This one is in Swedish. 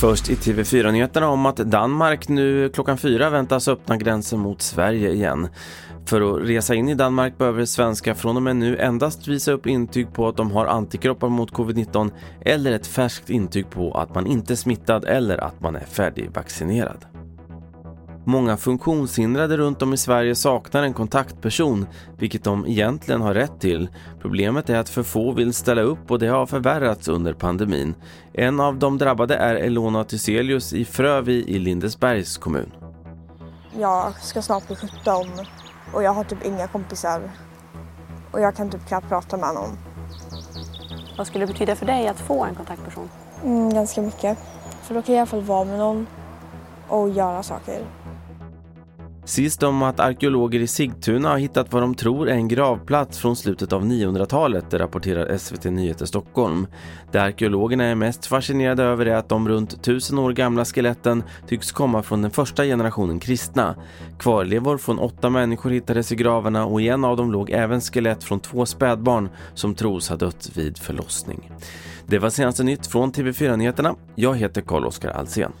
Först i TV4-nyheterna om att Danmark nu klockan fyra väntas öppna gränsen mot Sverige igen. För att resa in i Danmark behöver svenskar från och med nu endast visa upp intyg på att de har antikroppar mot covid-19 eller ett färskt intyg på att man inte är smittad eller att man är färdigvaccinerad. Många funktionshindrade runt om i Sverige saknar en kontaktperson, vilket de egentligen har rätt till. Problemet är att för få vill ställa upp och det har förvärrats under pandemin. En av de drabbade är Elona Thyselius i Frövi i Lindesbergs kommun. Jag ska snart bli 17 och jag har typ inga kompisar. Och jag kan typ knappt prata med någon. Vad skulle det betyda för dig att få en kontaktperson? Mm, ganska mycket. För då kan jag i alla fall vara med någon och göra saker. Sist om att arkeologer i Sigtuna har hittat vad de tror är en gravplats från slutet av 900-talet, Det rapporterar SVT Nyheter Stockholm. Det arkeologerna är mest fascinerade över är att de runt tusen år gamla skeletten tycks komma från den första generationen kristna. Kvarlevor från åtta människor hittades i gravarna och i en av dem låg även skelett från två spädbarn som tros ha dött vid förlossning. Det var senaste nytt från TV4 Nyheterna. Jag heter Carl-Oskar Alsen.